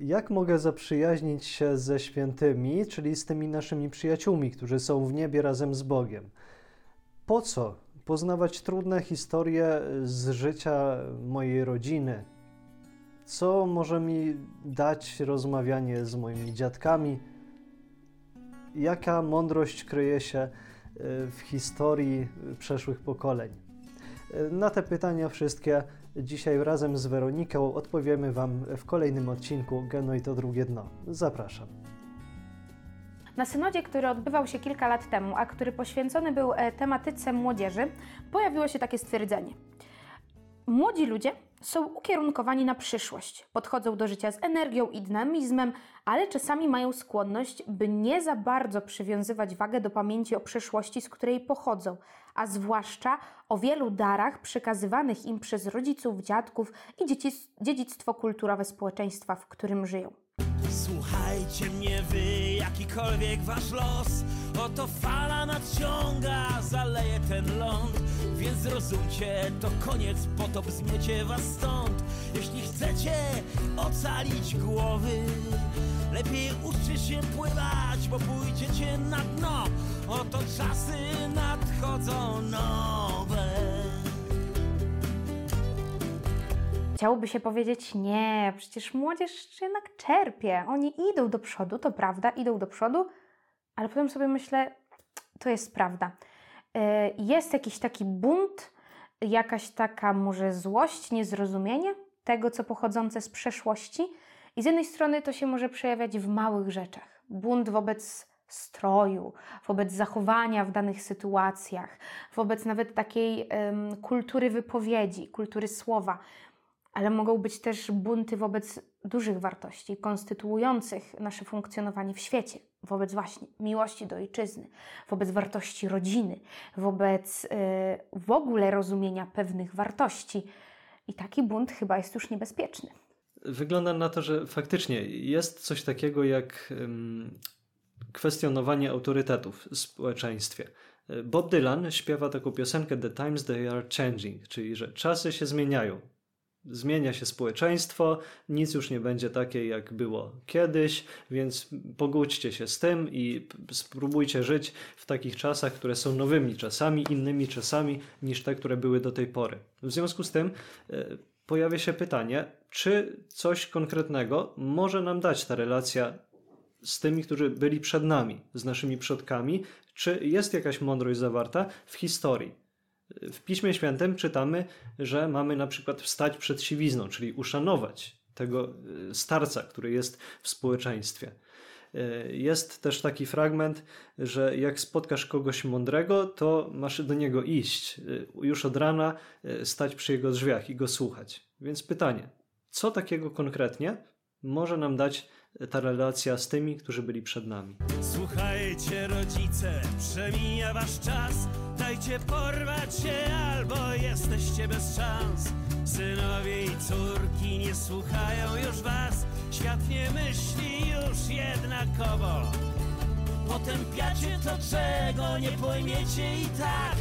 Jak mogę zaprzyjaźnić się ze świętymi, czyli z tymi naszymi przyjaciółmi, którzy są w niebie razem z Bogiem? Po co poznawać trudne historie z życia mojej rodziny? Co może mi dać rozmawianie z moimi dziadkami? Jaka mądrość kryje się e, w historii przeszłych pokoleń? E, na te pytania wszystkie dzisiaj razem z Weroniką odpowiemy Wam w kolejnym odcinku Geno i to drugie dno. Zapraszam. Na synodzie, który odbywał się kilka lat temu, a który poświęcony był e, tematyce młodzieży, pojawiło się takie stwierdzenie. Młodzi ludzie są ukierunkowani na przyszłość, podchodzą do życia z energią i dynamizmem, ale czasami mają skłonność, by nie za bardzo przywiązywać wagę do pamięci o przeszłości, z której pochodzą, a zwłaszcza o wielu darach przekazywanych im przez rodziców, dziadków i dziedzictwo kulturowe społeczeństwa, w którym żyją. Słuchajcie mnie wy, jakikolwiek wasz los Oto fala nadciąga, zaleje ten ląd Więc zrozumcie, to koniec, potop zmiecie was stąd Jeśli chcecie ocalić głowy Lepiej uczcie się pływać, bo pójdziecie na dno Oto czasy nadchodzą nowe Chciałoby się powiedzieć, nie, przecież młodzież jednak czerpie. Oni idą do przodu, to prawda, idą do przodu, ale potem sobie myślę, to jest prawda. E, jest jakiś taki bunt, jakaś taka może złość, niezrozumienie tego, co pochodzące z przeszłości. I z jednej strony to się może przejawiać w małych rzeczach. Bunt wobec stroju, wobec zachowania w danych sytuacjach, wobec nawet takiej um, kultury wypowiedzi, kultury słowa ale mogą być też bunty wobec dużych wartości konstytuujących nasze funkcjonowanie w świecie, wobec właśnie miłości do ojczyzny, wobec wartości rodziny, wobec yy, w ogóle rozumienia pewnych wartości. I taki bunt chyba jest już niebezpieczny. Wygląda na to, że faktycznie jest coś takiego jak kwestionowanie autorytetów w społeczeństwie. Bob Dylan śpiewa taką piosenkę The Times They Are Changing, czyli że czasy się zmieniają zmienia się społeczeństwo, nic już nie będzie takie, jak było kiedyś, więc pogódźcie się z tym i spróbujcie żyć w takich czasach, które są nowymi czasami, innymi czasami niż te, które były do tej pory. W związku z tym e, pojawia się pytanie, czy coś konkretnego może nam dać ta relacja z tymi, którzy byli przed nami, z naszymi przodkami, czy jest jakaś mądrość zawarta w historii. W Piśmie Świętym czytamy, że mamy na przykład wstać przed siwizną, czyli uszanować tego e, starca, który jest w społeczeństwie. E, jest też taki fragment, że jak spotkasz kogoś mądrego, to masz do niego iść, e, już od rana stać przy jego drzwiach i go słuchać. Więc pytanie, co takiego konkretnie może nam dać ta relacja z tymi, którzy byli przed nami? Słuchajcie, rodzice, przemija wasz czas. Dajcie porwać się, albo jesteście bez szans. Synowie i córki nie słuchają już was. Świat nie myśli już jednakowo. Potępiacie to, czego nie pojmiecie i tak.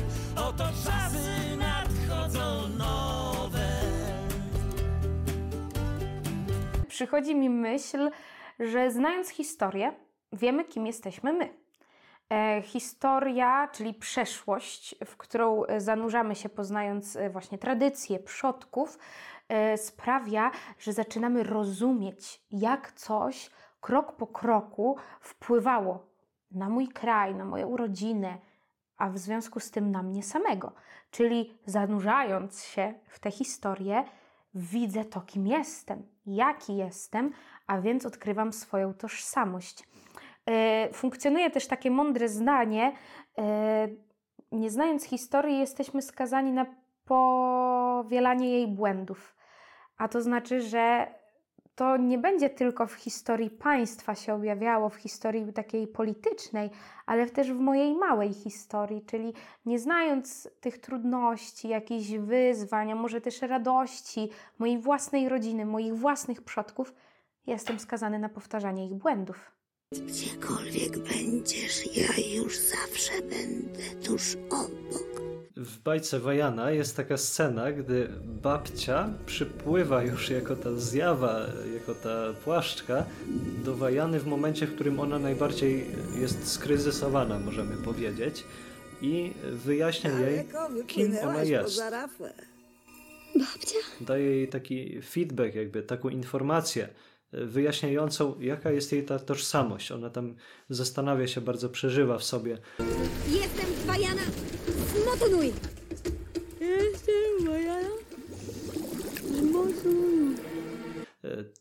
Oto czasy nadchodzą nowe. Przychodzi mi myśl, że znając historię, wiemy, kim jesteśmy my. E, historia, czyli przeszłość, w którą e, zanurzamy się poznając e, właśnie tradycje przodków, sprawia, że zaczynamy rozumieć, jak coś krok po kroku wpływało na mój kraj, na moją rodzinę, a w związku z tym na mnie samego. Czyli zanurzając się w tę historię, widzę to, kim jestem, jaki jestem, a więc odkrywam swoją tożsamość. E, funkcjonuje też takie mądre zdanie, e, nie znając historii, jesteśmy skazani na powielanie jej błędów. A to znaczy, że to nie będzie tylko w historii państwa się objawiało, w historii takiej politycznej, ale też w mojej małej historii, czyli nie znając tych trudności, jakichś wyzwań, a może też radości mojej własnej rodziny, moich własnych przodków, jestem skazany na powtarzanie ich błędów. Gdziekolwiek będziesz, ja już zawsze będę tuż obok. w bajce Wajana jest taka scena, gdy babcia przypływa już jako ta zjawa, jako ta płaszczka do Wajany w momencie, w którym ona najbardziej jest skryzysowana, możemy powiedzieć, i wyjaśnia jej, kim ona jest. Babcia? Daje jej taki feedback, jakby taką informację wyjaśniającą, jaka jest jej ta tożsamość. Ona tam zastanawia się, bardzo przeżywa w sobie. Jestem Wajana Zmotunuj! Jestem Wajana Zmotunuj.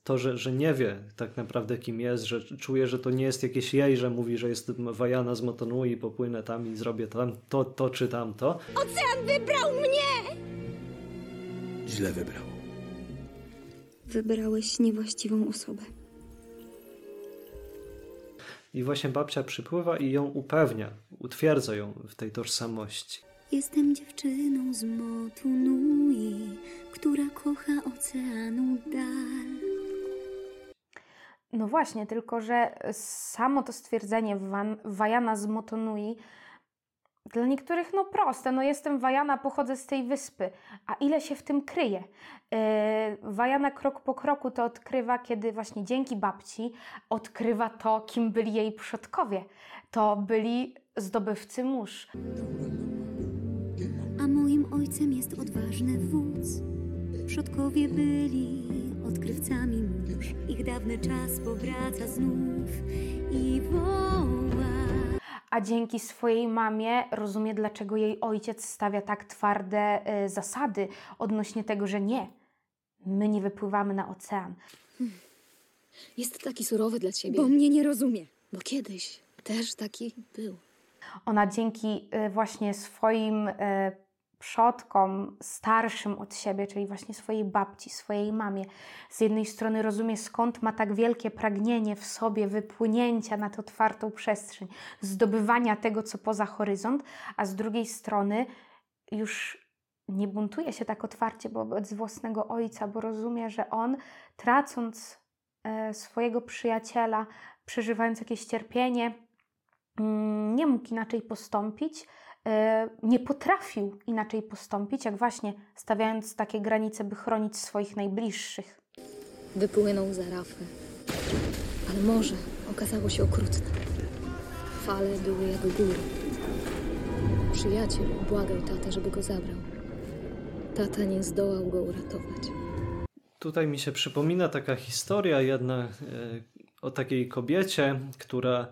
To, że, że nie wie tak naprawdę kim jest, że czuje, że to nie jest jakieś jej, że mówi, że jest Wajana z Motonui i popłynę tam i zrobię tam to, to czy tamto. Ocean wybrał mnie! Źle wybrał. Wybrałeś niewłaściwą osobę. I właśnie babcia przypływa i ją upewnia, utwierdza ją w tej tożsamości. Jestem dziewczyną z Motunui, która kocha oceanu dal. No właśnie, tylko że samo to stwierdzenie Wajana z Motonui dla niektórych no proste, no jestem Wajana, pochodzę z tej wyspy, a ile się w tym kryje? Yy, Wajana krok po kroku to odkrywa, kiedy właśnie dzięki babci odkrywa to, kim byli jej przodkowie. To byli zdobywcy mórz. A moim ojcem jest odważny wódz. Przodkowie byli odkrywcami mórz. Ich dawny czas powraca znów i woła. A dzięki swojej mamie rozumie, dlaczego jej ojciec stawia tak twarde y, zasady odnośnie tego, że nie, my nie wypływamy na ocean. Jest taki surowy dla ciebie. Bo mnie nie rozumie. Bo kiedyś też taki był. Ona dzięki y, właśnie swoim y, przodkom starszym od siebie, czyli właśnie swojej babci, swojej mamie, z jednej strony rozumie, skąd ma tak wielkie pragnienie w sobie wypłynięcia na tę otwartą przestrzeń, zdobywania tego, co poza horyzont, a z drugiej strony już nie buntuje się tak otwarcie wobec własnego ojca, bo rozumie, że on, tracąc e, swojego przyjaciela, przeżywając jakieś cierpienie, mm, nie mógł inaczej postąpić, nie potrafił inaczej postąpić, jak właśnie stawiając takie granice, by chronić swoich najbliższych. Wypłynął za rafę. Ale morze okazało się okrutne. Fale były jak góry. Przyjaciel błagał tatę, żeby go zabrał. Tata nie zdołał go uratować. Tutaj mi się przypomina taka historia jedna e, o takiej kobiecie, która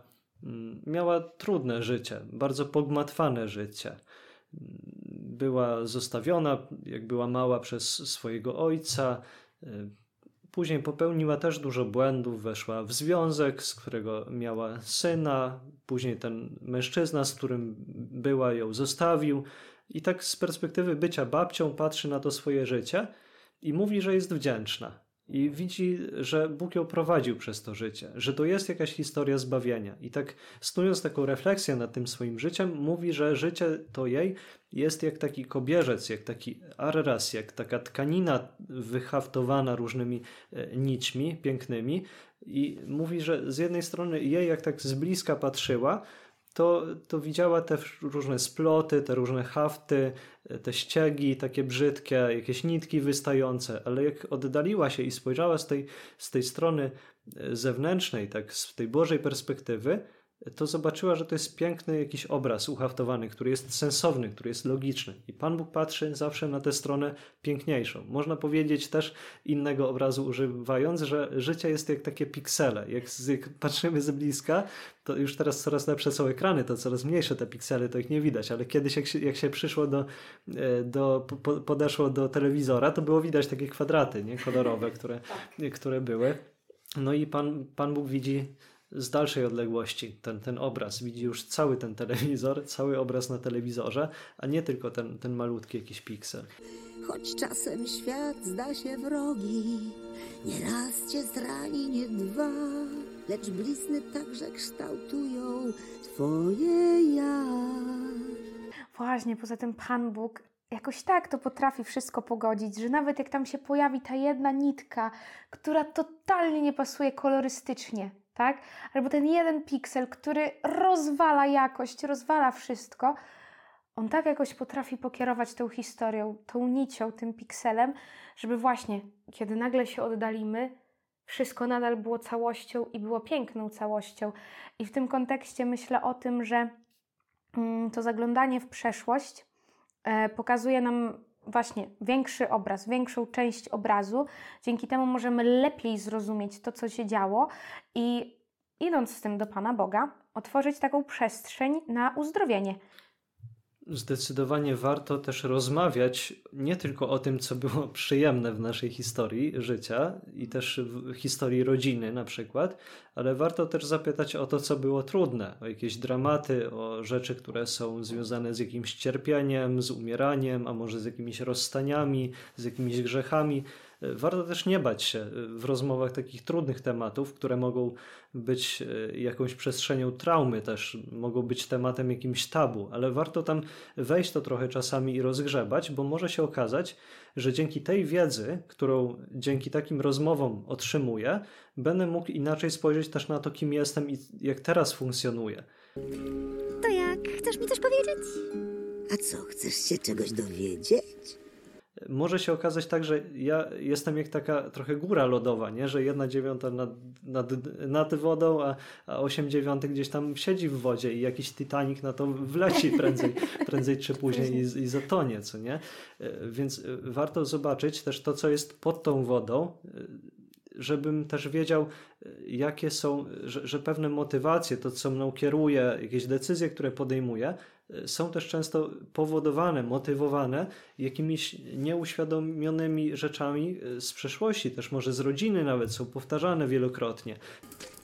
miała trudne życie, bardzo pogmatwane życie. Była zostawiona, jak była mała, przez swojego ojca. Później popełniła też dużo błędów, weszła w związek, z którego miała syna. Później ten mężczyzna, z którym była, ją zostawił. I tak z perspektywy bycia babcią patrzy na to swoje życie i mówi, że jest wdzięczna. I widzi, że Bóg ją prowadził przez to życie, że to jest jakaś historia zbawienia. I tak snując taką refleksję nad tym swoim życiem, mówi, że życie to jej jest jak taki kobierzec, jak taki arras, jak taka tkanina wyhaftowana różnymi e, nićmi pięknymi. I mówi, że z jednej strony jej, jak tak z bliska patrzyła, to, to widziała te różne sploty, te różne hafty, te ściegi takie brzydkie, jakieś nitki wystające, ale jak oddaliła się i spojrzała z tej, z tej strony e, zewnętrznej, tak z tej Bożej perspektywy, to zobaczyła, że to jest piękny jakiś obraz uhaftowany, który jest sensowny, który jest logiczny. I Pan Bóg patrzy zawsze na tę stronę piękniejszą. Można powiedzieć też innego obrazu używając, że życie jest jak takie piksele. Jak, jak patrzymy z bliska, to już teraz coraz lepsze są ekrany, to coraz mniejsze te piksele, to ich nie widać, ale kiedyś jak się, jak się przyszło do, e, do po, podeszło do telewizora, to było widać takie kwadraty, nie? Kolorowe, które, które były. No i Pan, Pan Bóg widzi z dalszej odległości ten, ten obraz. Widzi już cały ten telewizor, cały obraz na telewizorze, a nie tylko ten, ten malutki jakiś piksel. Choć czasem świat zda się wrogi, nie raz cię zrani, nie dwa, lecz blizny także kształtują twoje ja. Właśnie, poza tym Pan Bóg jakoś tak to potrafi wszystko pogodzić, że nawet jak tam się pojawi ta jedna nitka, która totalnie nie pasuje kolorystycznie, tak? Albo ten jeden piksel, który rozwala jakość, rozwala wszystko, on tak jakoś potrafi pokierować tą historią, tą nicią, tym pikselem, żeby właśnie, kiedy nagle się oddalimy, wszystko nadal było całością i było piękną całością. I w tym kontekście myślę o tym, że mm, to zaglądanie w przeszłość e, pokazuje nam właśnie większy obraz, większą część obrazu. Dzięki temu możemy lepiej zrozumieć to, co się działo i idąc z tym do Pana Boga, otworzyć taką przestrzeń na uzdrowienie. Zdecydowanie warto też rozmawiać nie tylko o tym, co było przyjemne w naszej historii życia i też w historii rodziny na przykład, ale warto też zapytać o to, co było trudne, o jakieś dramaty, o rzeczy, które są związane z jakimś cierpieniem, z umieraniem, a może z jakimiś rozstaniami, z jakimiś grzechami. Warto też nie bać się w rozmowach takich trudnych tematów, które mogą być e, jakąś przestrzenią traumy też, mogą być tematem jakimś tabu, ale warto tam wejść to trochę czasami i rozgrzebać, bo może się okazać, że dzięki tej wiedzy, którą dzięki takim rozmowom otrzymuję, będę mógł inaczej spojrzeć też na to, kim jestem i jak teraz funkcjonuję. To jak? Chcesz mi coś powiedzieć? A co, chcesz się czegoś dowiedzieć? Może się okazać tak, że ja jestem jak taka trochę góra lodowa, nie? że jedna dziewiąta nad, nad, nad wodą, a, a osiem dziewiątych gdzieś tam siedzi w wodzie i jakiś Titanic na to wleci prędzej, prędzej czy później i, i zatonie, co nie? E, więc e, warto zobaczyć też to, co jest pod tą wodą, e, żebym też wiedział, jakie są, że, że pewne motywacje, to co mną kieruje, jakieś decyzje, które podejmuję, są też często powodowane, motywowane jakimiś nieuświadomionymi rzeczami z przeszłości, też może z rodziny nawet, są powtarzane wielokrotnie.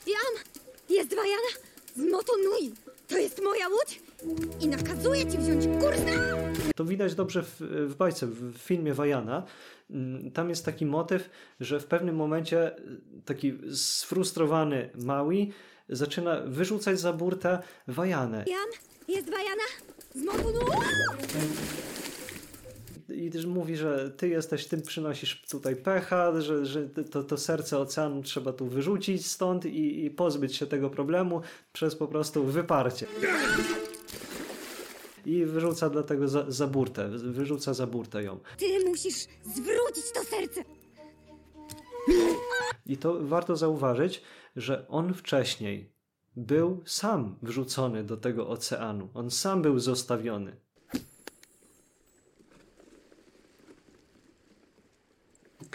Jan! Jest Wajana! Z Motonui! To jest moja łódź! I nakazuję ci wziąć kurs. To widać dobrze w, w bajce, w filmie Wajana. Mm, tam jest taki motyw, że w pewnym momencie taki sfrustrowany Maui zaczyna wyrzucać za burtę Wajanę. Jan! Jest Wajana! Z Motonui! i też mówi, że ty jesteś, ty przynosisz tutaj pecha, że, że to, to serce oceanu trzeba tu wyrzucić stąd i, i pozbyć się tego problemu przez po prostu wyparcie. I wyrzuca dlatego za, za burtę, wyrzuca za burtę ją. Ty musisz zwrócić to serce! I to warto zauważyć, że on wcześniej był sam wrzucony do tego oceanu. On sam był zostawiony.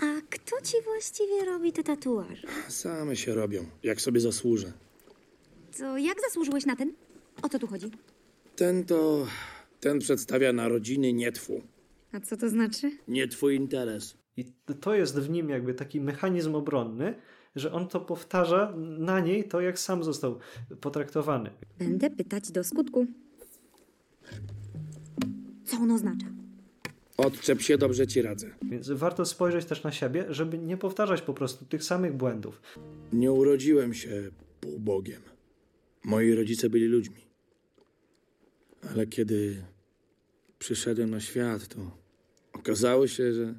A kto ci właściwie robi te tatuaże? Same się robią, jak sobie zasłużę. To jak zasłużyłeś na ten? O co tu chodzi? Ten to... Ten przedstawia narodziny nie twu. A co to znaczy? Nie twój interes. I to jest w nim jakby taki mechanizm obronny, że on to powtarza na niej to, jak sam został potraktowany. Będę pytać do skutku. Co on oznacza? Odczep się, dobrze ci radzę. Więc warto spojrzeć też na siebie, żeby nie powtarzać po prostu tych samych błędów. Nie urodziłem się półbogiem. Moi rodzice byli ludźmi. Ale kiedy przyszedłem na świat, to okazało się, że,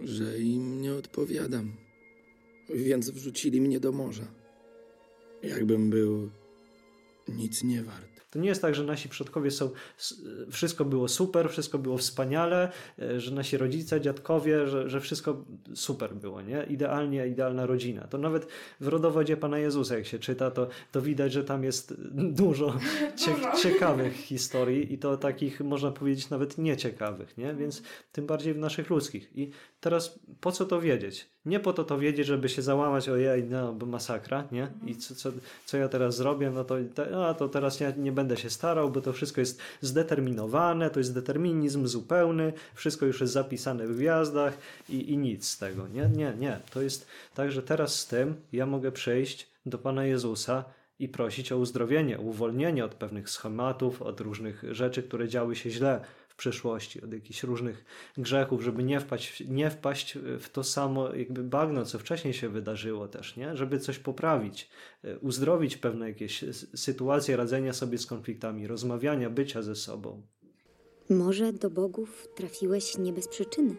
że im nie odpowiadam. Więc wrzucili mnie do morza. Jakbym był nic nie wart. To nie jest tak, że nasi przodkowie są, wszystko było super, wszystko było wspaniale, e, że nasi rodzice, dziadkowie, że, że wszystko super było, nie? Idealnie, idealna rodzina. To nawet w rodowodzie Pana Jezusa, jak się czyta, to, to widać, że tam jest dużo cie, ciekawych historii i to takich, można powiedzieć, nawet nieciekawych, nie? Więc tym bardziej w naszych ludzkich. I teraz po co to wiedzieć? Nie po to to wiedzieć, żeby się załamać, ojej, no, bo masakra, nie? I co, co, co ja teraz zrobię? No to, a, to teraz ja nie będę się starał, bo to wszystko jest zdeterminowane, to jest determinizm zupełny, wszystko już jest zapisane w gwiazdach i, i nic z tego, nie? Nie, nie. To jest tak, że teraz z tym ja mogę przejść do Pana Jezusa i prosić o uzdrowienie, uwolnienie od pewnych schematów, od różnych rzeczy, które działy się źle w przeszłości, od jakichś różnych grzechów, żeby nie wpaść, nie wpaść w to samo jakby bagno, co wcześniej się wydarzyło też, nie? Żeby coś poprawić, e, uzdrowić pewne jakieś sytuacje radzenia sobie z konfliktami, rozmawiania, bycia ze sobą. Może do bogów trafiłeś nie bez przyczyny.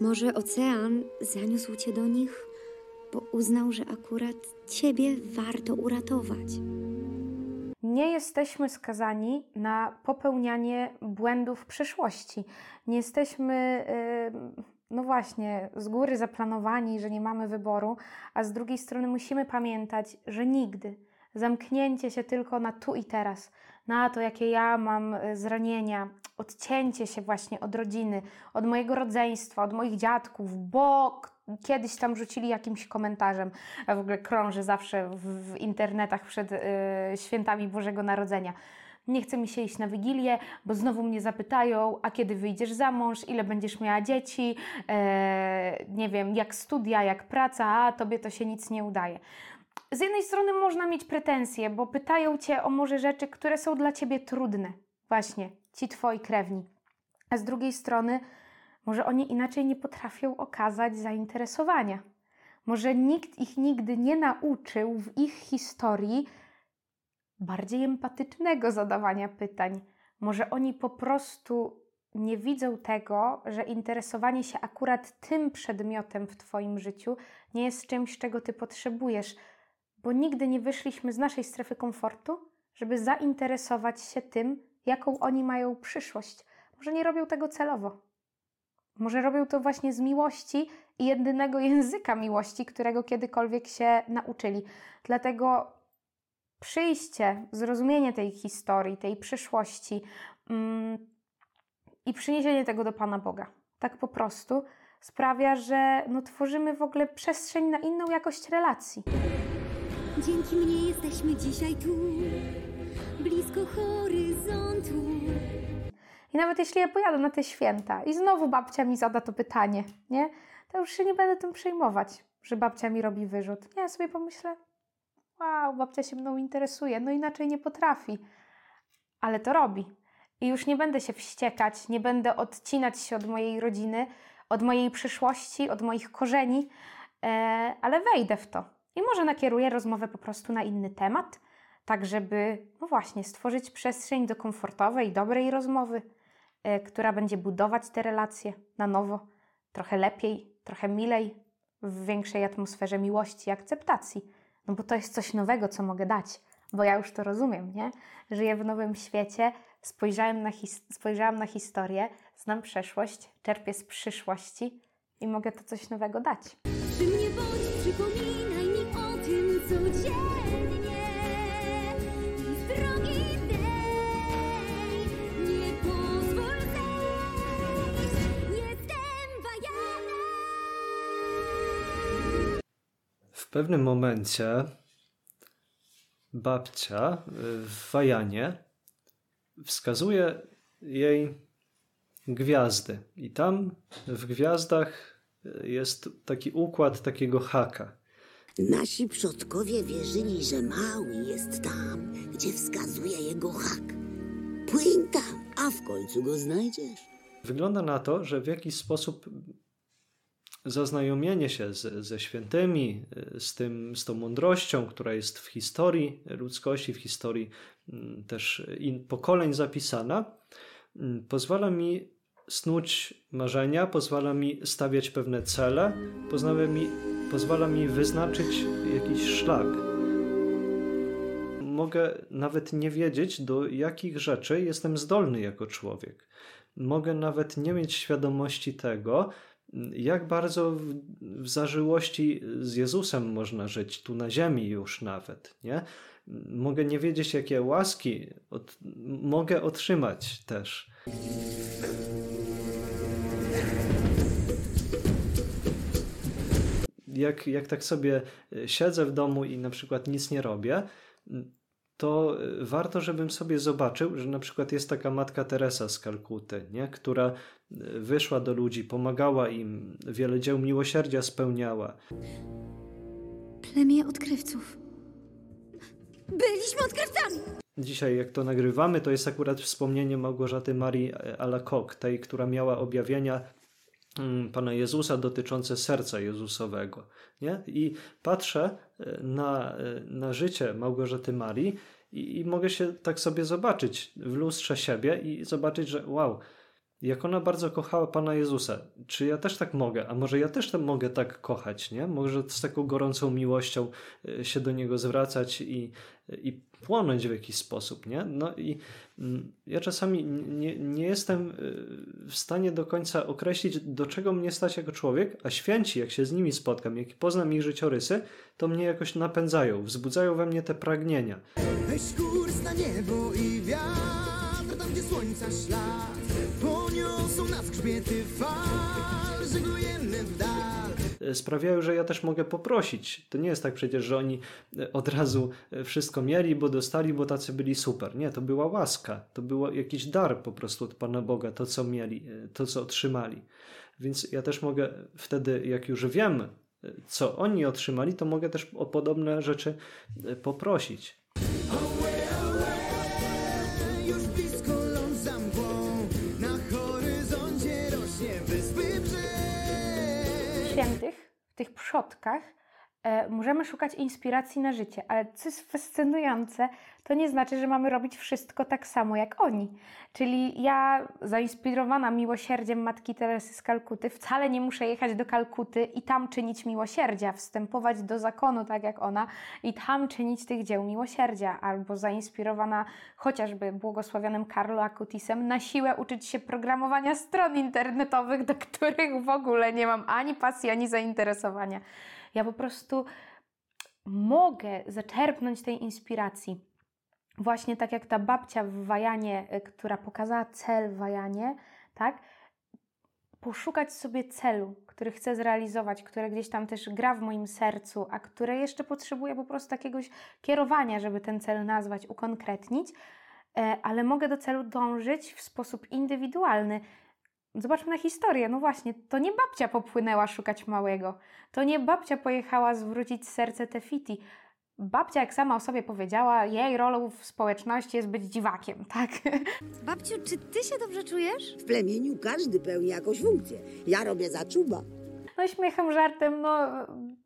Może ocean zaniósł cię do nich, bo uznał, że akurat ciebie warto uratować. Nie jesteśmy skazani na popełnianie błędów w przyszłości. Nie jesteśmy, no właśnie, z góry zaplanowani, że nie mamy wyboru, a z drugiej strony musimy pamiętać, że nigdy. Zamknięcie się tylko na tu i teraz, na to, jakie ja mam y, zranienia, odcięcie się właśnie od rodziny, od mojego rodzeństwa, od moich dziadków, bo kiedyś tam rzucili jakimś komentarzem, w ogóle krąży zawsze w, w internetach przed y, świętami Bożego Narodzenia. Nie chce mi się iść na wigilię, bo znowu mnie zapytają, a kiedy wyjdziesz za mąż, ile będziesz miała dzieci, e, nie wiem, jak studia, jak praca, a tobie to się nic nie udaje z jednej strony można mieć pretensje, bo pytają cię o może rzeczy, które są dla ciebie trudne, właśnie ci twoi krewni. A z drugiej strony, może oni inaczej nie potrafią okazać zainteresowania. Może nikt ich nigdy nie nauczył w ich historii bardziej empatycznego zadawania pytań. Może oni po prostu nie widzą tego, że interesowanie się akurat tym przedmiotem w Twoim życiu nie jest czymś, czego Ty potrzebujesz, bo nigdy nie wyszliśmy z naszej strefy komfortu, żeby zainteresować się tym, jaką oni mają przyszłość. Może nie robią tego celowo. Może robią to właśnie z miłości i jedynego języka miłości, którego kiedykolwiek się nauczyli. Dlatego przyjście, zrozumienie tej historii, tej przyszłości mm, i przyniesienie tego do Pana Boga, tak po prostu, sprawia, że no, tworzymy w ogóle przestrzeń na inną jakość relacji. Dzięki mnie jesteśmy dzisiaj tu, blisko horyzontu. I nawet jeśli ja pojadę na te święta i znowu babcia mi zada to pytanie, nie? To już się nie będę tym przejmować, że babcia mi robi wyrzut. Ja sobie pomyślę, wow, babcia się mną interesuje, no inaczej nie potrafi. Ale to robi. I już nie będę się wściekać, nie będę odcinać się od mojej rodziny, od mojej przyszłości, od moich korzeni, e, ale wejdę w to. I może nakieruję rozmowę po prostu na inny temat, tak żeby, no właśnie, stworzyć przestrzeń do komfortowej, dobrej rozmowy, która będzie budować te relacje na nowo, trochę lepiej, trochę milej, w większej atmosferze miłości i akceptacji. No bo to jest coś nowego, co mogę dać, bo ja już to rozumiem, nie? Żyję w nowym świecie, spojrzałem na, spojrzałam na historię, znam przeszłość, czerpię z przyszłości i mogę to coś nowego dać. Przy mnie bądź, przypominaj tym codziennie pewnym momencie babcia w Wajanie wskazuje jej gwiazdy i tam w gwiazdach jest taki układ takiego haka. Nasi przodkowie wierzyli, że mały jest tam, gdzie wskazuje jego hak. Płyń tam, a w końcu go znajdziesz. Wygląda na to, że w jakiś sposób zaznajomienie się z, ze świętymi, z, tym, z tą mądrością, która jest w historii ludzkości, w historii mm, też in, pokoleń zapisana, mm, pozwala mi snuć marzenia, pozwala mi stawiać pewne cele, pozwala mi pozwala mi wyznaczyć jakiś szlak. Mogę nawet nie wiedzieć, do jakich rzeczy jestem zdolny jako człowiek. Mogę nawet nie mieć świadomości tego, jak bardzo w, w zażyłości z Jezusem można żyć tu na ziemi już nawet, nie? Mogę nie wiedzieć, jakie łaski od, mogę otrzymać też jak, jak tak sobie siedzę w domu i na przykład nic nie robię, to e, warto, żebym sobie zobaczył, że na przykład jest taka matka Teresa z Kalkuty, nie? która e, wyszła do ludzi, pomagała im, wiele dzieł miłosierdzia spełniała. Plemię odkrywców. Byliśmy odkrywcami! Dzisiaj, jak to nagrywamy, to jest akurat wspomnienie Małgorzaty Marii Alacoque, tej, która miała objawienia Pana Jezusa dotyczące serca Jezusowego. Nie? I patrzę e, na, e, na życie Małgorzaty Marii i, i mogę się tak sobie zobaczyć w lustrze siebie i zobaczyć, że wow, Jak ona bardzo kochała Pana Jezusa, czy ja też tak mogę? A może ja też mogę tak kochać, nie? Może z taką gorącą miłością e, się do Niego zwracać i, i płonąć w jakiś sposób, nie? No i mm, ja czasami nie, nie jestem e, w stanie do końca określić, do czego mnie stać jako człowiek, a święci, jak się z nimi spotkam, jak poznam ich życiorysy, to mnie jakoś napędzają, wzbudzają we mnie te pragnienia. Weź kurs na niebo i wiatr, tam gdzie słońca ślad, poniosą nas grzbiety fal, sprawiają, że ja też mogę poprosić. To nie jest tak przecież, że oni od razu wszystko mieli, bo dostali, bo tacy byli super. Nie, to była łaska, to był jakiś dar po prostu od Pana Boga, to co mieli, to co otrzymali. Więc ja też mogę wtedy, jak już wiem, co oni otrzymali, to mogę też o podobne rzeczy poprosić. Tych przodkach, możemy szukać inspiracji na życie, ale co jest fascynujące, to nie znaczy, że mamy robić wszystko tak samo jak oni. Czyli ja, zainspirowana miłosierdziem Matki Teresy z Kalkuty, wcale nie muszę jechać do Kalkuty i tam czynić miłosierdzia, wstępować do zakonu tak jak ona i tam czynić tych dzieł miłosierdzia, albo zainspirowana chociażby błogosławionym Carlo Acutisem na siłę uczyć się programowania stron internetowych, do których w ogóle nie mam ani pasji, ani zainteresowania. Ja po prostu mogę zaczerpnąć tej inspiracji. Właśnie tak jak ta babcia w Wajanie, y, która pokazała cel w Wajanie, tak? Poszukać sobie celu, który chcę zrealizować, które gdzieś tam też gra w moim sercu, a które jeszcze potrzebuje po prostu jakiegoś kierowania, żeby ten cel nazwać, ukonkretnić, e, ale mogę do celu dążyć w sposób indywidualny. Zobaczmy na historię. No właśnie, to nie babcia popłynęła szukać małego. To nie babcia pojechała zwrócić serce Tefiti. Babcia, jak sama o sobie powiedziała, jej rolą w społeczności jest być dziwakiem, tak? Babciu, czy ty się dobrze czujesz? W plemieniu każdy pełni jakąś funkcję. Ja robię za czuba. No śmiechem, żartem, no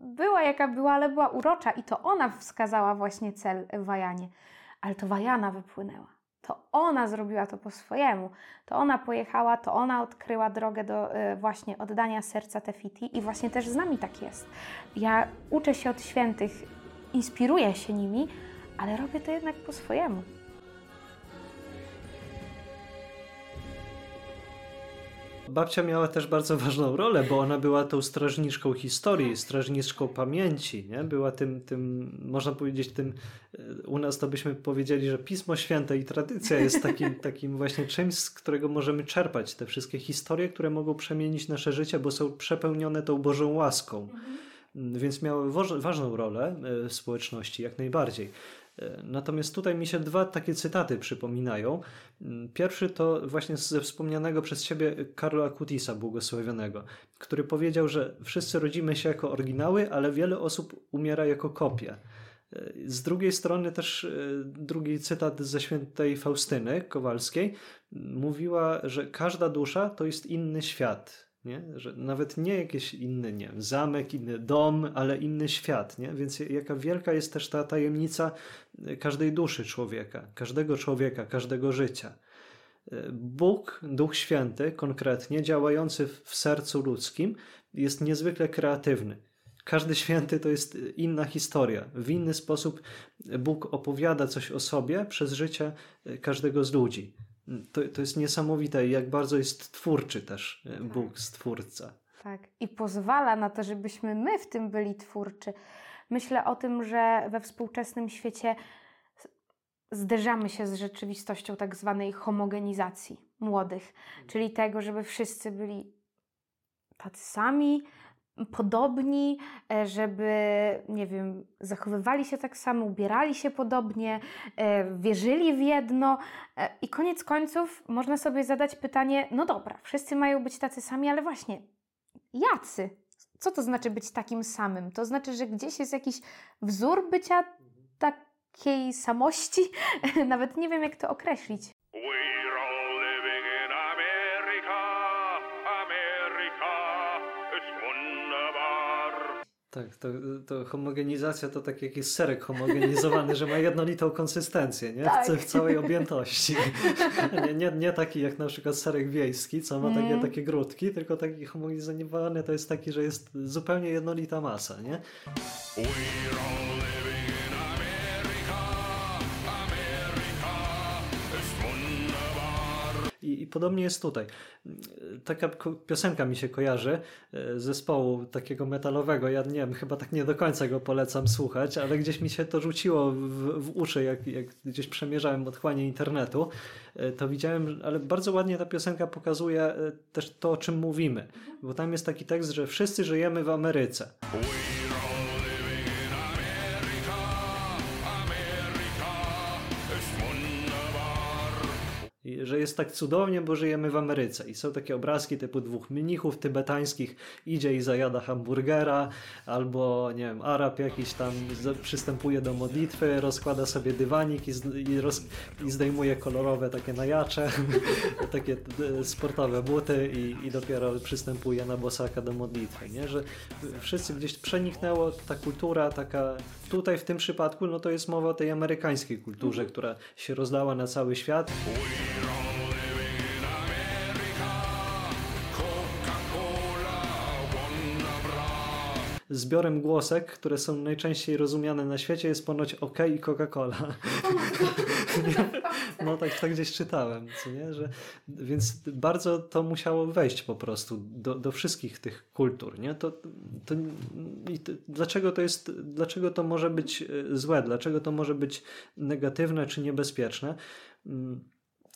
była jaka była, ale była urocza i to ona wskazała właśnie cel Wajanie. Ale to Wajana wypłynęła. To ona zrobiła to po swojemu. To ona pojechała, to ona odkryła drogę do y, właśnie oddania serca Tefiti i właśnie też z nami tak jest. Ja uczę się od świętych, inspiruję się nimi, ale robię to jednak po swojemu. Babcia miała też bardzo ważną rolę, bo ona była tą strażniczką historii, strażniczką pamięci, nie? Była tym, tym, można powiedzieć, tym, e, u nas to byśmy powiedzieli, że Pismo Święte i tradycja jest takim, takim właśnie czymś, z którego możemy czerpać te wszystkie historie, które mogą przemienić nasze życie, bo są przepełnione tą Bożą łaską. Więc miały ważną rolę e, w społeczności, jak najbardziej. Natomiast tutaj mi się dwa takie cytaty przypominają. Mm, Pierwszy to właśnie ze wspomnianego przez ciebie Karla Acutisa, błogosławionego, który powiedział, że wszyscy rodzimy się jako oryginały, ale wiele osób umiera jako kopie. E, Z drugiej strony też e, drugi cytat ze świętej Faustyny Kowalskiej m, mówiła, że każda dusza to jest inny świat. Nie? Że nawet nie jakiś inny nie wiem, zamek, inny dom, ale inny świat. Nie? Więc jaka wielka jest też ta tajemnica e, każdej duszy człowieka, każdego człowieka, każdego życia. E, Bóg, Duch Święty, konkretnie działający w- sercu ludzkim, jest niezwykle kreatywny. Każdy święty to jest inna historia. W inny sposób Bóg opowiada coś o sobie przez życie e, każdego z ludzi. To, to jest niesamowite, jak bardzo jest twórczy też e, Bóg, stwórca. Tak. I pozwala na to, żebyśmy my w tym byli twórczy. Myślę o tym, że we współczesnym świecie zderzamy się z rzeczywistością tak zwanej homogenizacji młodych, czyli tego, żeby wszyscy byli tacy sami, podobni, e, żeby, nie wiem, zachowywali się tak samo, ubierali się podobnie, e, wierzyli w jedno. E, I koniec końców można sobie zadać pytanie: no dobra, wszyscy mają być tacy sami, ale właśnie, jacy? Co to znaczy być takim samym? To znaczy, że gdzieś jest jakiś wzór bycia takiej samości? Nawet nie wiem, jak to określić. Tak, to, to homogenizacja to tak jak jest serek homogenizowany, że ma jednolitą konsystencję, nie? Tak. W, w całej objętości. nie, nie, nie taki jak na przykład serek wiejski, co ma takie, Mm. takie grudki, tylko taki homogenizowany to jest taki, że jest zupełnie jednolita masa, nie? We're all podobnie jest tutaj. Taka piosenka mi się kojarzy e, zespołu takiego metalowego. Ja nie wiem, chyba tak nie do końca go polecam słuchać, ale gdzieś mi się to rzuciło w, w uszy, jak, jak gdzieś przemierzałem otchłanie internetu. E, To widziałem, ale bardzo ładnie ta piosenka pokazuje e, też to, o czym mówimy. Bo tam jest taki tekst, że wszyscy żyjemy w Ameryce. Że jest tak cudownie, bo żyjemy w Ameryce. I są takie obrazki typu dwóch mnichów tybetańskich idzie i zajada hamburgera, albo nie wiem, Arab jakiś tam przystępuje do modlitwy, rozkłada sobie dywanik i, i, roz, i zdejmuje kolorowe takie najacze, takie e, sportowe buty i, i dopiero przystępuje na bosaka do modlitwy, nie? Że wszyscy gdzieś przeniknęło ta kultura taka, tutaj w tym przypadku, no to jest mowa o tej amerykańskiej kulturze, która się rozdała na cały świat. Zbiorem głosek, które są najczęściej rozumiane na świecie jest ponoć OK i Coca-Cola. no tak, tak gdzieś czytałem, co nie? Że, więc bardzo to musiało wejść po prostu do, do wszystkich tych kultur, nie? To, to, i to, dlaczego to jest, dlaczego to może być e, złe, dlaczego to może być negatywne czy niebezpieczne? Mm,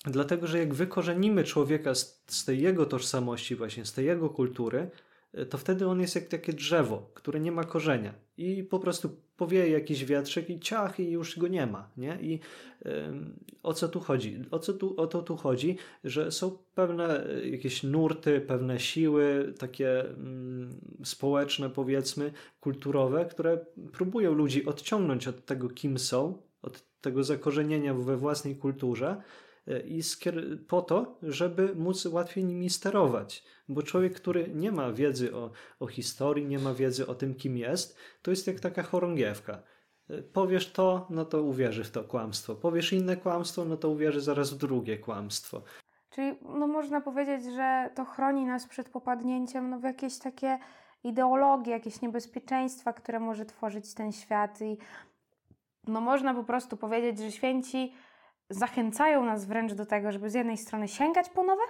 Dlatego, że jak wykorzenimy człowieka z, z tej jego tożsamości, właśnie z tej jego kultury, to wtedy on jest jak takie drzewo, które nie ma korzenia i po prostu powieje jakiś wiatrzyk i ciach i już go nie ma, nie? I o co tu chodzi? O, co tu, o to tu chodzi, że są pewne y, jakieś nurty, pewne siły takie mm, społeczne powiedzmy, kulturowe, które próbują ludzi odciągnąć od tego, kim są, od tego zakorzenienia we własnej kulturze i skier- po to, żeby móc łatwiej nimi sterować. Bo człowiek, który nie ma wiedzy o, o historii, nie ma wiedzy o tym, kim jest, to jest jak taka chorągiewka. Y, Powiesz to, no to uwierzy w to kłamstwo. Powiesz inne kłamstwo, no to uwierzy zaraz w drugie kłamstwo. Czyli no, można powiedzieć, że to chroni nas przed popadnięciem no, w jakieś takie ideologie, jakieś niebezpieczeństwa, które może tworzyć ten świat. I no, można po prostu powiedzieć, że święci zachęcają nas wręcz do tego, żeby z jednej strony sięgać po nowe,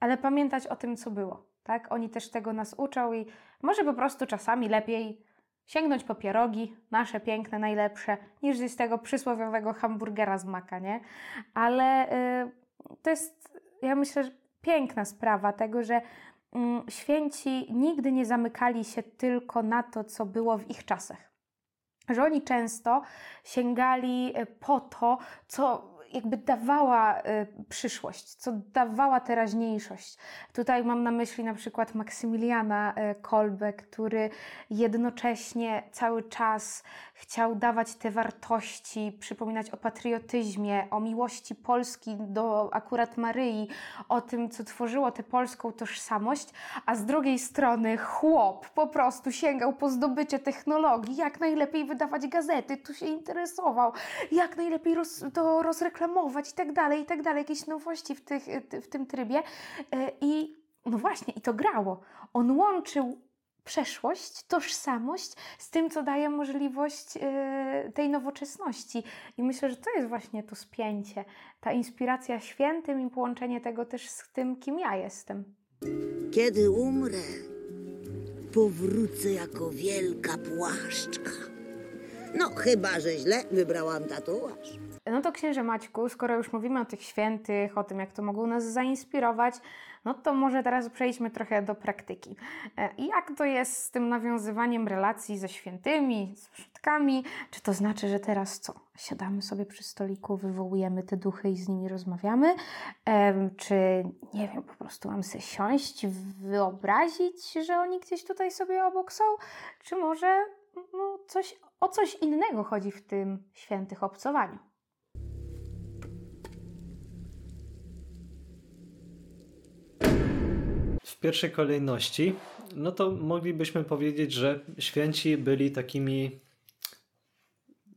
ale pamiętać o tym, co było. Tak? Oni też tego nas uczą i może po prostu czasami lepiej sięgnąć po pierogi, nasze piękne, najlepsze, niż zjeść tego przysłowiowego hamburgera z maka, nie? Ale y, to jest, ja myślę, że piękna sprawa tego, że mm, święci nigdy nie zamykali się tylko na to, co było w ich czasach. Że oni często sięgali po to, co jakby dawała y, przyszłość, co dawała teraźniejszość. Tutaj mam na myśli na przykład Maksymiliana y, Kolbe, który jednocześnie cały czas chciał dawać te wartości, przypominać o patriotyzmie, o miłości Polski do akurat Maryi, o tym, co tworzyło tę polską tożsamość, a z drugiej strony chłop po prostu sięgał po zdobycie technologii, jak najlepiej wydawać gazety, tu się interesował, jak najlepiej roz, to rozreklamować i tak dalej, i tak dalej, jakieś nowości w, tych, w tym trybie. E, I no właśnie, i to grało. On łączył przeszłość, tożsamość z tym, co daje możliwość e, tej nowoczesności. I myślę, że to jest właśnie to spięcie, ta inspiracja świętym i połączenie tego też z tym, kim ja jestem. Kiedy umrę, powrócę jako wielka płaszczka. No, chyba, że źle wybrałam tatuaż. No to księże Maćku, skoro już mówimy o tych świętych, o tym, jak to mogą nas zainspirować, no to może teraz przejdźmy trochę do praktyki. E, jak to jest z tym nawiązywaniem relacji ze świętymi, z przodkami? Czy to znaczy, że teraz co? Siadamy sobie przy stoliku, wywołujemy te duchy i z nimi rozmawiamy? Czy, nie wiem, po prostu mam sobie siąść, wyobrazić, że oni gdzieś tutaj sobie obok są? Czy może no, coś, o coś innego chodzi w tym świętych obcowaniu? Pierwszej kolejności, no to moglibyśmy powiedzieć, że święci byli takimi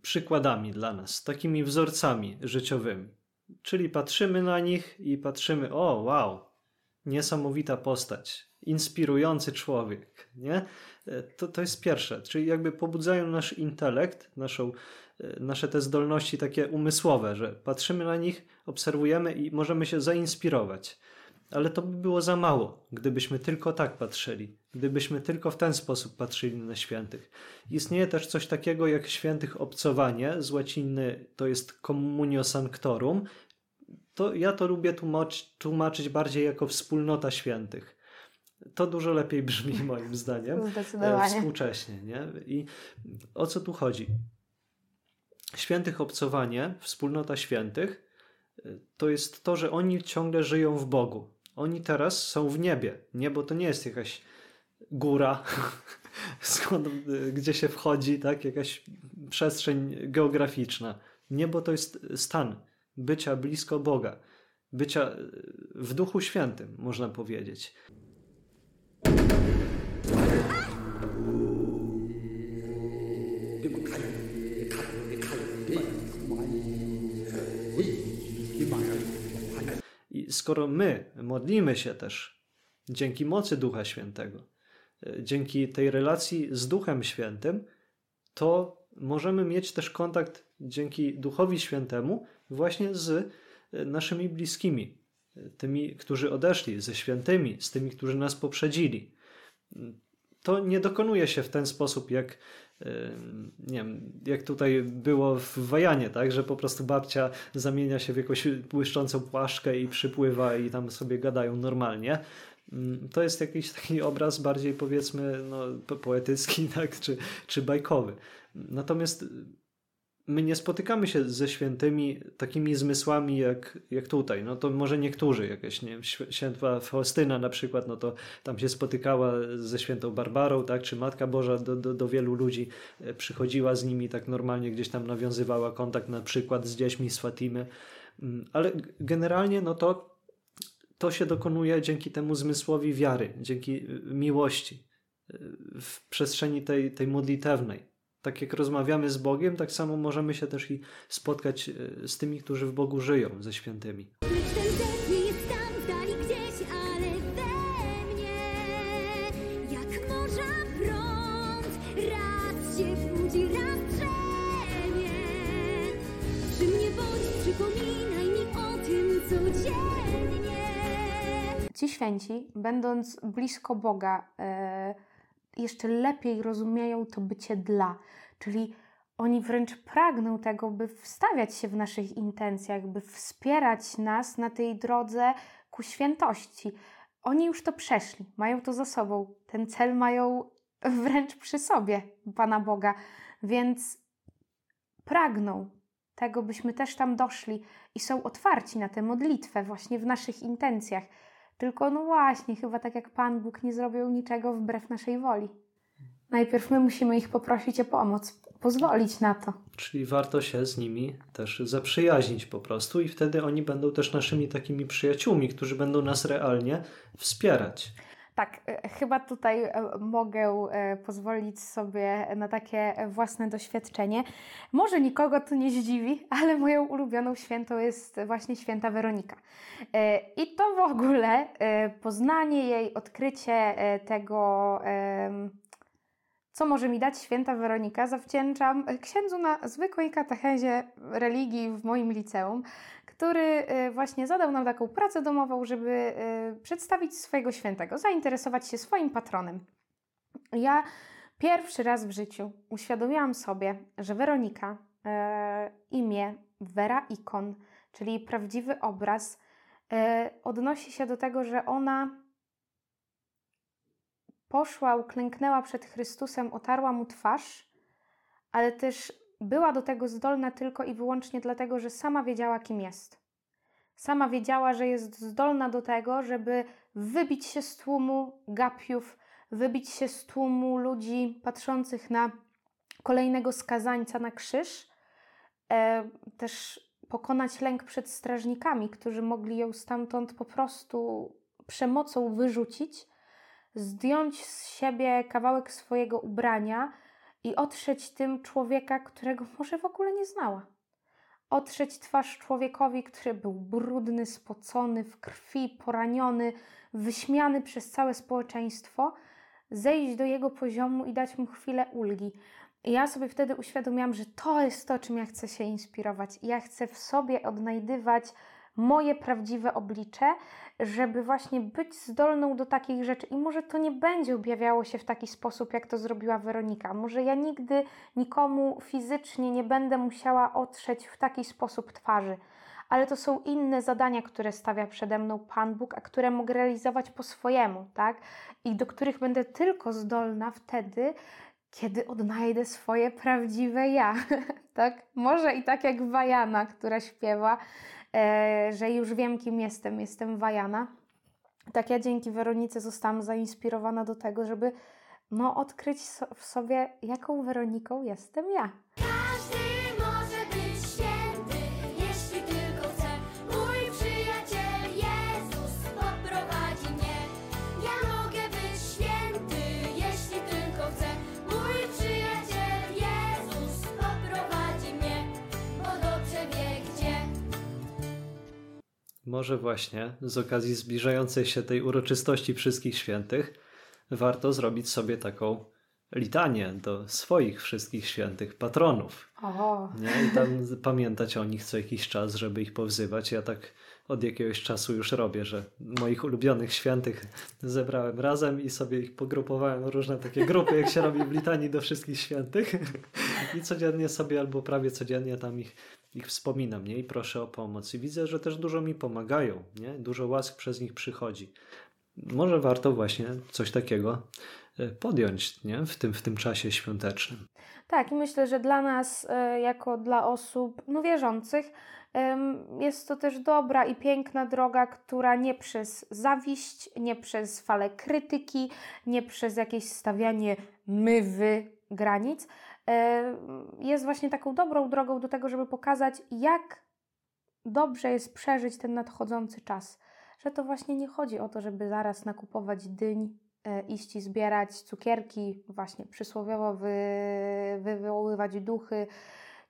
przykładami dla nas, takimi wzorcami życiowymi. Czyli patrzymy na nich i patrzymy, o wow, niesamowita postać, inspirujący człowiek, nie? E, to, to jest pierwsze, czyli jakby pobudzają nasz intelekt, naszą, e, nasze te zdolności takie umysłowe, że patrzymy na nich, obserwujemy i możemy się zainspirować. Ale to by było za mało, gdybyśmy tylko tak patrzyli, gdybyśmy tylko w ten sposób patrzyli na świętych. Istnieje też coś takiego jak świętych obcowanie, z łaciny to jest communio sanctorum. To ja to lubię tłumaczyć, tłumaczyć bardziej jako wspólnota świętych. To dużo lepiej brzmi moim zdaniem. e. Współcześnie, nie? I o co tu chodzi? Świętych obcowanie, wspólnota świętych, y, to jest to, że oni ciągle żyją w Bogu. Oni teraz są w niebie. Niebo to nie jest jakaś góra, skąd, y, gdzie się wchodzi, tak? Jakaś przestrzeń geograficzna. Niebo to jest stan bycia blisko Boga, bycia y, w Duchu Świętym, można powiedzieć. Skoro my modlimy się też dzięki mocy Ducha Świętego, e, dzięki tej relacji z Duchem Świętym, to możemy mieć też kontakt dzięki Duchowi Świętemu właśnie z e, naszymi bliskimi, e, tymi, którzy odeszli, ze świętymi, z tymi, którzy nas poprzedzili. To nie dokonuje się w ten sposób, jak nie wiem, jak tutaj było w Wajanie, tak, że po prostu babcia zamienia się w jakąś błyszczącą płaszczkę i przypływa i tam sobie gadają normalnie. To jest jakiś taki obraz bardziej powiedzmy no, po- poetycki, tak, czy, czy bajkowy. Natomiast my nie spotykamy się ze świętymi takimi zmysłami jak, jak tutaj. No to może niektórzy, jakaś nie wiem, św- święta Faustyna na przykład, no to tam się spotykała ze świętą Barbarą, tak, czy Matka Boża do, do, do wielu ludzi e, przychodziła z nimi tak normalnie, gdzieś tam nawiązywała kontakt na przykład z dziećmi z Fatimy. Mm, Ale generalnie no to to się dokonuje dzięki temu zmysłowi wiary, dzięki y, miłości y, w przestrzeni tej, tej modlitewnej. Tak jak rozmawiamy z Bogiem, tak samo możemy się też i spotkać y, z tymi, którzy w Bogu żyją, ze świętymi. Lecz ten dech nie jest tam w dali gdzieś, ale we mnie. Jak morza prąd Raz się budzi, raz drzemie. Przy mnie bądź, przypominaj mi o tym codziennie. Ci święci, będąc blisko Boga, e, jeszcze lepiej rozumieją to bycie dla, czyli oni wręcz pragną tego, by wstawiać się w naszych intencjach, by wspierać nas na tej drodze ku świętości. Oni już to przeszli, mają to za sobą. Ten cel mają wręcz przy sobie, Pana Boga, więc pragną tego, byśmy też tam doszli i są otwarci na tę modlitwę właśnie w naszych intencjach. Tylko no właśnie, chyba tak jak Pan Bóg nie zrobił niczego wbrew naszej woli. Najpierw my musimy ich poprosić o pomoc, pozwolić na to. Czyli warto się z nimi też zaprzyjaźnić po prostu i wtedy oni będą też naszymi takimi przyjaciółmi, którzy będą nas realnie wspierać. Tak, e, chyba tutaj e, mogę e, pozwolić sobie na takie własne doświadczenie. Może nikogo to nie zdziwi, ale moją ulubioną świętą jest właśnie święta Weronika. I to w ogóle poznanie jej, odkrycie tego, co może mi dać święta Weronika, zawdzięczam księdzu na zwykłej katechezie religii w moim liceum, który e, właśnie zadał nam taką pracę domową, żeby e, przedstawić swojego świętego, zainteresować się swoim patronem. Ja pierwszy raz w życiu uświadomiłam sobie, że Weronika, e, imię Vera Ikon, czyli prawdziwy obraz, odnosi się do tego, że ona poszła, uklęknęła przed Chrystusem, otarła mu twarz, ale też była do tego zdolna tylko i wyłącznie dlatego, że sama wiedziała, kim jest. Sama wiedziała, że jest zdolna do tego, żeby wybić się z tłumu gapiów, wybić się z tłumu ludzi patrzących na kolejnego skazańca na krzyż, e, też pokonać lęk przed strażnikami, którzy mogli ją stamtąd po prostu przemocą wyrzucić, zdjąć z siebie kawałek swojego ubrania i otrzeć tym człowieka, którego może w ogóle nie znała. Otrzeć twarz człowiekowi, który był brudny, spocony, w krwi, poraniony, wyśmiany przez całe społeczeństwo, zejść do jego poziomu i dać mu chwilę ulgi. I ja sobie wtedy uświadomiłam, że to jest to, czym ja chcę się inspirować. Ja chcę w sobie odnajdywać moje prawdziwe oblicze, żeby właśnie być zdolną do takich rzeczy. I może to nie będzie objawiało się w taki sposób, jak to zrobiła Weronika. Może ja nigdy nikomu fizycznie nie będę musiała otrzeć w taki sposób twarzy. Ale to są inne zadania, które stawia przede mną Pan Bóg, a które mogę realizować po swojemu, tak? I do których będę tylko zdolna wtedy, kiedy odnajdę swoje prawdziwe ja, tak? Może i tak jak Wajana, która śpiewa, że już wiem, kim jestem, jestem Wajana. Tak ja dzięki Weronice zostałam zainspirowana do tego, żeby no, odkryć w sobie, jaką Weroniką jestem ja. Może właśnie z okazji zbliżającej się tej uroczystości wszystkich świętych warto zrobić sobie taką litanię do swoich wszystkich świętych patronów. O, Nie? I tam pamiętać o nich co jakiś czas, żeby ich powzywać. Ja tak od jakiegoś czasu już robię, że moich ulubionych świętych zebrałem razem i sobie ich pogrupowałem w różne takie grupy, jak się robi w litanii do wszystkich świętych. I codziennie sobie albo prawie codziennie tam ich, ich wspominam nie? i proszę o pomoc. I widzę, że też dużo mi pomagają. Nie? Dużo łask przez nich przychodzi. Może warto właśnie coś takiego e, podjąć nie? W, tym, w tym czasie świątecznym. Tak, i myślę, że dla nas, e, jako dla osób no, wierzących, jest to też dobra i piękna droga, która nie przez zawiść, nie przez falę krytyki, nie przez jakieś stawianie my, wy granic, jest właśnie taką dobrą drogą do tego, żeby pokazać, jak dobrze jest przeżyć ten nadchodzący czas. Że to właśnie nie chodzi o to, żeby zaraz nakupować dyń, e, iść i zbierać cukierki, właśnie przysłowiowo wy, wywoływać duchy,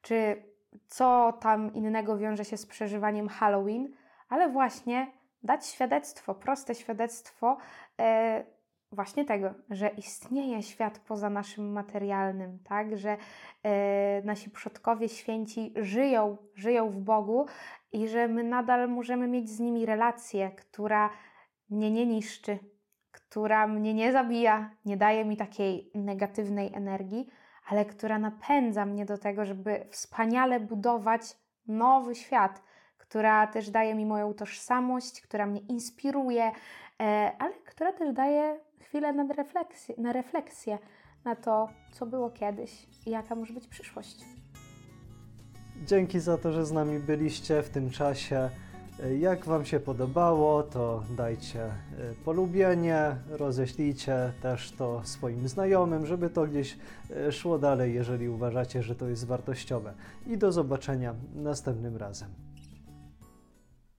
czy co tam innego wiąże się z przeżywaniem Halloween, ale właśnie dać świadectwo, proste świadectwo e, właśnie tego, że istnieje świat poza naszym materialnym, tak, że e, nasi przodkowie święci żyją, żyją w Bogu i że my nadal możemy mieć z nimi relację, która mnie nie niszczy, która mnie nie zabija, nie daje mi takiej negatywnej energii, ale która napędza mnie do tego, żeby wspaniale budować nowy świat, która też daje mi moją tożsamość, która mnie inspiruje, e, ale która też daje chwilę na refleksję, na refleksję na to, co było kiedyś i jaka może być przyszłość. Dzięki za to, że z nami byliście w tym czasie. Jak Wam się podobało, to dajcie e, polubienie, roześlijcie też to swoim znajomym, żeby to gdzieś e, szło dalej, jeżeli uważacie, że to jest wartościowe. I do zobaczenia następnym razem.